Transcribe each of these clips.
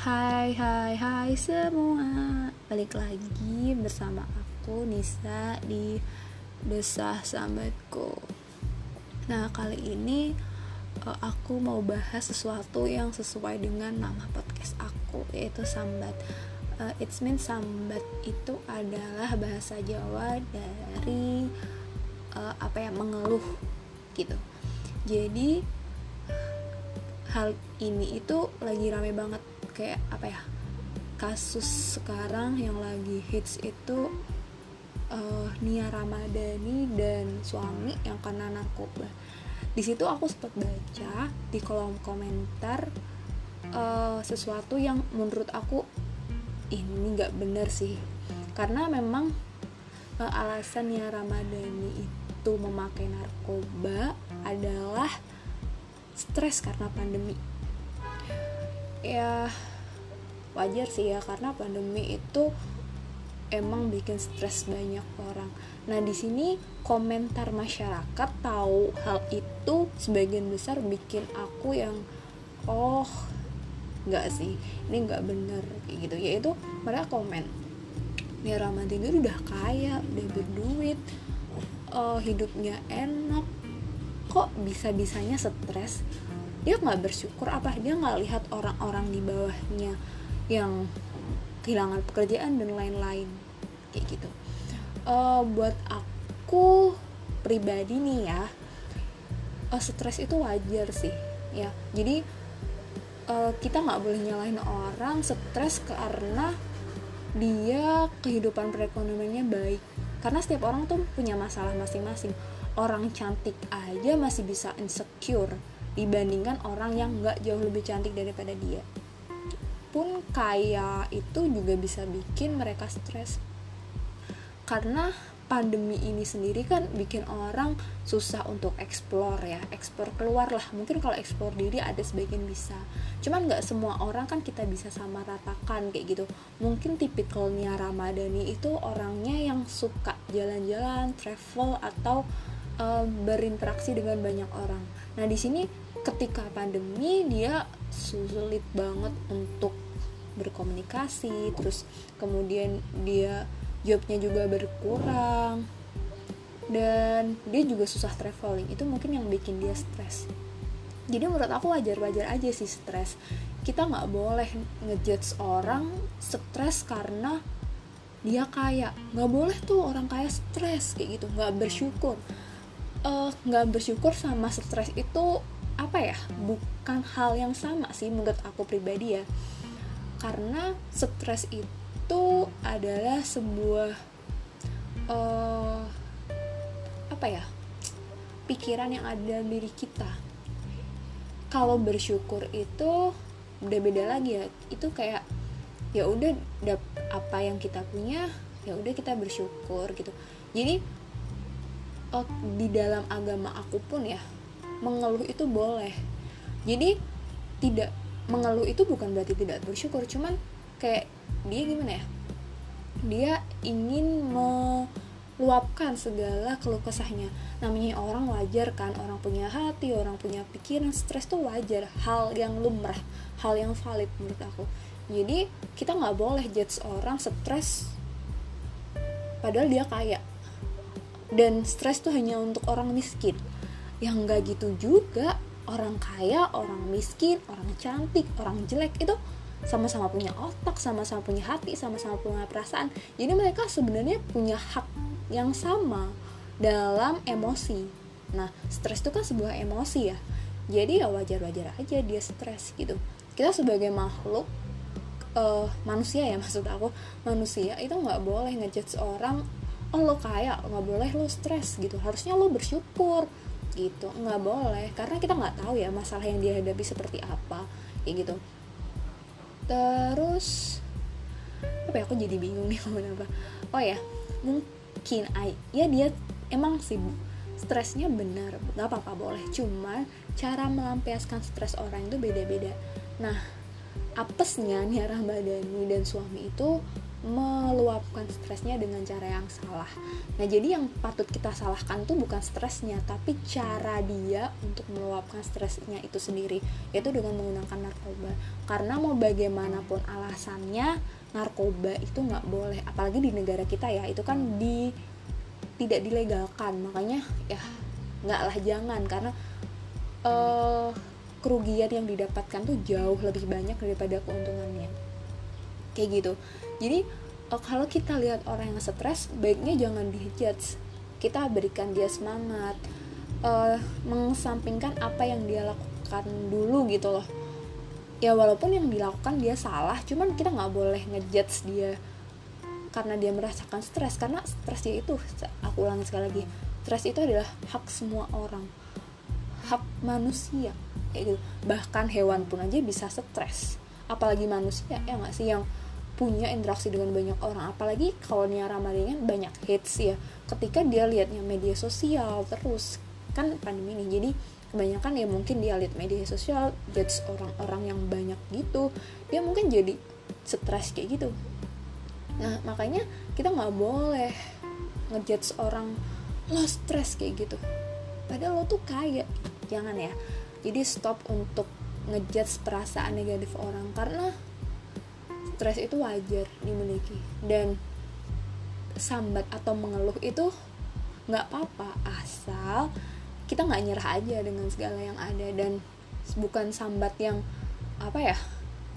Hai hai hai semua. Balik lagi bersama aku Nisa di Desah Sambatku Nah kali ini eh, aku mau bahas sesuatu yang sesuai dengan nama podcast aku Yaitu Sambat. Uh, It's mean Sambat itu adalah bahasa Jawa dari uh, Apa ya, mengeluh gitu. Jadi hal ini itu lagi rame banget kayak apa ya kasus sekarang yang lagi hits itu uh, Nia Ramadhani dan suami yang kena narkoba. Di situ aku sempat baca di kolom komentar uh, sesuatu yang menurut aku ini nggak bener sih. Karena memang uh, alasan Nia Ramadhani itu memakai narkoba adalah stres karena pandemi ya wajar sih ya karena pandemi itu emang bikin stres banyak orang. Nah di sini komentar masyarakat tahu hal itu sebagian besar bikin aku yang oh nggak sih ini nggak bener kayak gitu yaitu mereka komen ya Ramadhan itu udah kaya udah berduit uh, hidupnya enak kok bisa bisanya stres dia nggak bersyukur apa? Dia nggak lihat orang-orang di bawahnya yang kehilangan pekerjaan dan lain-lain. Kayak gitu. Uh, buat aku pribadi nih ya uh, stres itu wajar sih ya. Jadi uh, kita nggak boleh nyalahin orang stres karena dia kehidupan perekonomiannya baik. Karena setiap orang tuh punya masalah masing-masing. Orang cantik aja masih bisa insecure dibandingkan orang yang nggak jauh lebih cantik daripada dia. Pun kaya itu juga bisa bikin mereka stres. Karena pandemi ini sendiri kan bikin orang susah untuk explore ya explore keluar lah. Mungkin kalau explore diri ada sebagian bisa. Cuman nggak semua orang kan kita bisa sama ratakan kayak gitu. Mungkin tipikalnya Ramadhani itu orangnya yang suka jalan-jalan travel atau um, berinteraksi dengan banyak orang nah di sini ketika pandemi dia sulit banget untuk berkomunikasi terus kemudian dia jobnya juga berkurang dan dia juga susah traveling. Itu mungkin yang bikin dia stres. Jadi menurut aku wajar-wajar aja sih stres. Kita nggak boleh ngejudge orang stres karena dia kaya. Nggak boleh tuh orang kaya stres kayak gitu. Nggak bersyukur nggak uh, bersyukur sama stres itu apa ya? Bukan hal yang sama sih menurut aku pribadi ya. Karena stres itu adalah sebuah uh, apa ya? Pikiran yang ada dalam diri kita. Kalau bersyukur itu udah beda lagi ya. Itu kayak ya udah apa yang kita punya ya udah kita bersyukur gitu. Jadi oh, di dalam agama aku pun ya mengeluh itu boleh. Jadi tidak mengeluh itu bukan berarti tidak bersyukur cuman kayak dia gimana ya? Dia ingin meluapkan segala keluh kesahnya. Namanya orang wajar kan orang punya hati orang punya pikiran stres tuh wajar hal yang lumrah hal yang valid menurut aku. Jadi kita nggak boleh judge orang stres padahal dia kaya dan stres tuh hanya untuk orang miskin. Yang nggak gitu juga orang kaya orang miskin orang cantik orang jelek itu sama-sama punya otak sama-sama punya hati sama-sama punya perasaan. Jadi mereka sebenarnya punya hak yang sama dalam emosi. Nah stres itu kan sebuah emosi ya. Jadi ya wajar-wajar aja dia stres gitu. Kita sebagai makhluk uh, manusia ya maksud aku manusia itu nggak boleh ngejudge orang oh lo kaya nggak boleh lo stres gitu. Harusnya lo bersyukur gitu. Nggak boleh karena kita nggak tahu ya masalah yang dia hadapi seperti apa kayak gitu. Terus apa ya aku jadi bingung nih ngomong apa. Oh ya mungkin ya dia emang sih stresnya benar nggak apa-apa boleh. Cuman cara melampiaskan stres orang itu beda-beda. Nah apesnya nih Ramadhani dan suami itu meluapkan stresnya dengan cara yang salah. Nah, jadi yang patut kita salahkan tuh bukan stresnya, tapi cara dia untuk meluapkan stresnya itu sendiri, yaitu dengan menggunakan narkoba. Karena mau bagaimanapun alasannya, narkoba itu nggak boleh, apalagi di negara kita ya, itu kan di tidak dilegalkan, makanya ya nggak lah jangan karena uh, kerugian yang didapatkan tuh jauh lebih banyak daripada keuntungannya kayak gitu. Jadi uh, kalau kita lihat orang yang stres baiknya jangan dijudge. Kita berikan dia semangat uh, mengesampingkan apa yang dia lakukan dulu gitu loh. Ya walaupun yang dilakukan dia salah cuman kita nggak boleh ngejudge dia karena dia merasakan stres. Karena stres dia itu aku ulangi sekali lagi stres itu adalah hak semua orang. Hak manusia kayak gitu. Bahkan hewan pun aja bisa stres apalagi manusia ya nggak sih yang punya interaksi dengan banyak orang. Apalagi kalau Nia Ramadhan banyak hits ya. Ketika dia liatnya media sosial terus kan pandemi ini jadi kebanyakan ya mungkin dia lihat media sosial judge orang-orang yang banyak gitu dia mungkin jadi stres kayak gitu. Nah makanya kita nggak boleh ngejudge orang lo stres kayak gitu. Padahal lo tuh kaya. Jangan ya. Jadi stop untuk ngejudge perasaan negatif orang karena stres itu wajar dimiliki. Dan sambat atau mengeluh itu nggak apa-apa asal kita nggak nyerah aja dengan segala yang ada dan bukan sambat yang apa ya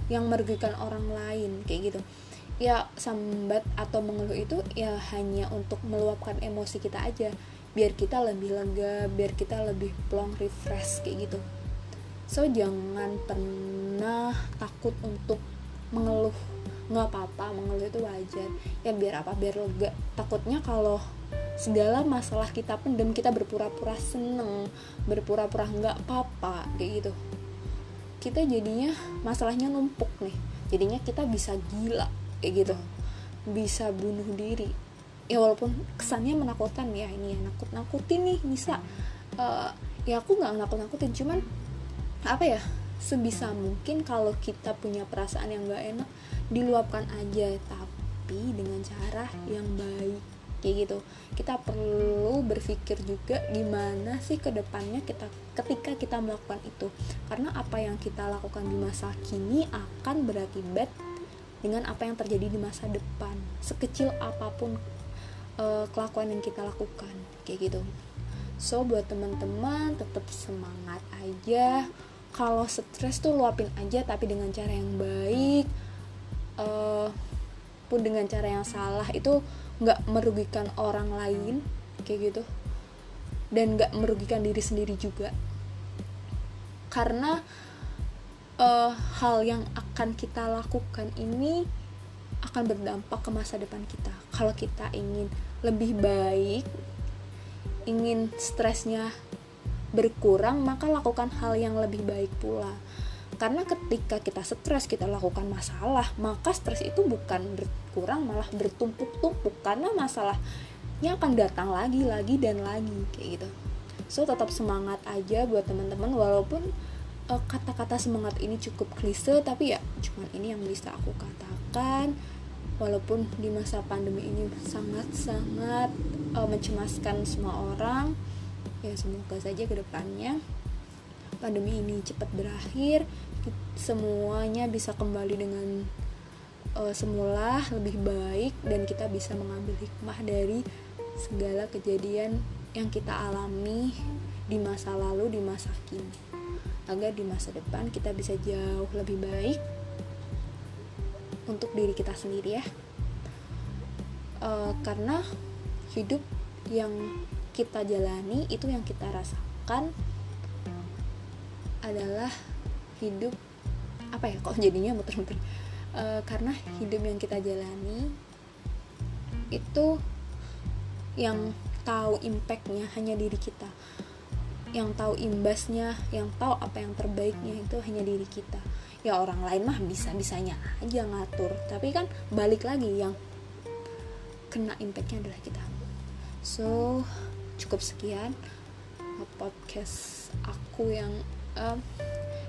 yang merugikan orang lain kayak gitu. Ya sambat atau mengeluh itu ya hanya untuk meluapkan emosi kita aja. Biar kita lebih lega biar kita lebih plong refresh kayak gitu so jangan pernah takut untuk mengeluh. Nggak apa-apa mengeluh itu wajar. Ya biar apa? Biar lega. Takutnya kalau segala masalah kita pendem kita berpura-pura seneng berpura-pura nggak apa-apa kayak gitu. Kita jadinya masalahnya numpuk nih. Jadinya kita bisa gila kayak gitu. Bisa bunuh diri. Ya walaupun kesannya menakutkan ya ini ya nakut nakutin nih bisa. Uh, ya aku nggak nakut nakutin cuman apa ya sebisa mungkin kalau kita punya perasaan yang gak enak diluapkan aja. Tapi dengan cara yang baik kayak gitu. Kita perlu berpikir juga gimana sih ke depannya kita ketika kita melakukan itu. Karena apa yang kita lakukan di masa kini akan berakibat dengan apa yang terjadi di masa depan. Sekecil apa pun uh, kelakuan yang kita lakukan kayak gitu. So buat teman-teman tetap semangat aja kalau stres tuh luapin aja tapi dengan cara yang baik uh, pun dengan cara yang salah itu nggak merugikan orang lain kayak gitu. Dan nggak merugikan diri sendiri juga. Karena uh, hal yang akan kita lakukan ini akan berdampak ke masa depan kita. Kalau kita ingin lebih baik ingin stresnya berkurang maka lakukan hal yang lebih baik pula. Karena ketika kita stres kita lakukan masalah maka stres itu bukan berkurang malah bertumpuk-tumpuk. Karena masalahnya akan datang lagi lagi dan lagi kayak gitu. So tetap semangat aja buat teman-teman walaupun eh, kata-kata semangat ini cukup klise tapi ya cuman ini yang bisa aku katakan. Walaupun di masa pandemi ini sangat-sangat uh, mencemaskan semua orang ya semoga saja ke depannya pandemi ini cepat berakhir semuanya bisa kembali dengan uh, semula lebih baik dan kita bisa mengambil hikmah dari segala kejadian yang kita alami di masa lalu di masa kini. Agar di masa depan kita bisa jauh lebih baik untuk diri kita sendiri ya. Uh, karena hidup yang kita jalani itu yang kita rasakan adalah hidup apa ya kok jadinya muter-muter? E, karena hidup yang kita jalani itu yang tahu impactnya hanya diri kita. Yang tahu imbasnya yang tahu apa yang terbaiknya itu hanya diri kita. Ya orang lain mah bisa bisanya aja ngatur tapi kan balik lagi yang kena impactnya adalah kita. So cukup sekian podcast aku yang um,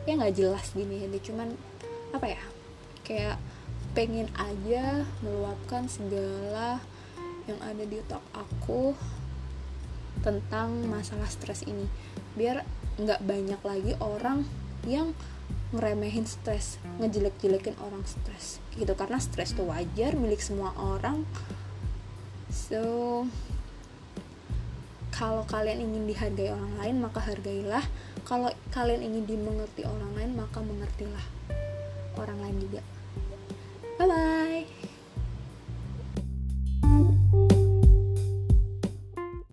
ya nggak jelas gini ini cuman apa ya kayak pengen aja meluapkan segala yang ada di otak aku tentang masalah stres ini biar nggak banyak lagi orang yang ngeremehin stres ngejelek-jelekin orang stres gitu. Karena stres itu wajar milik semua orang. So kalau kalian ingin dihargai orang lain maka hargailah. Kalau kalian ingin dimengerti orang lain maka mengertilah orang lain juga. Bye bye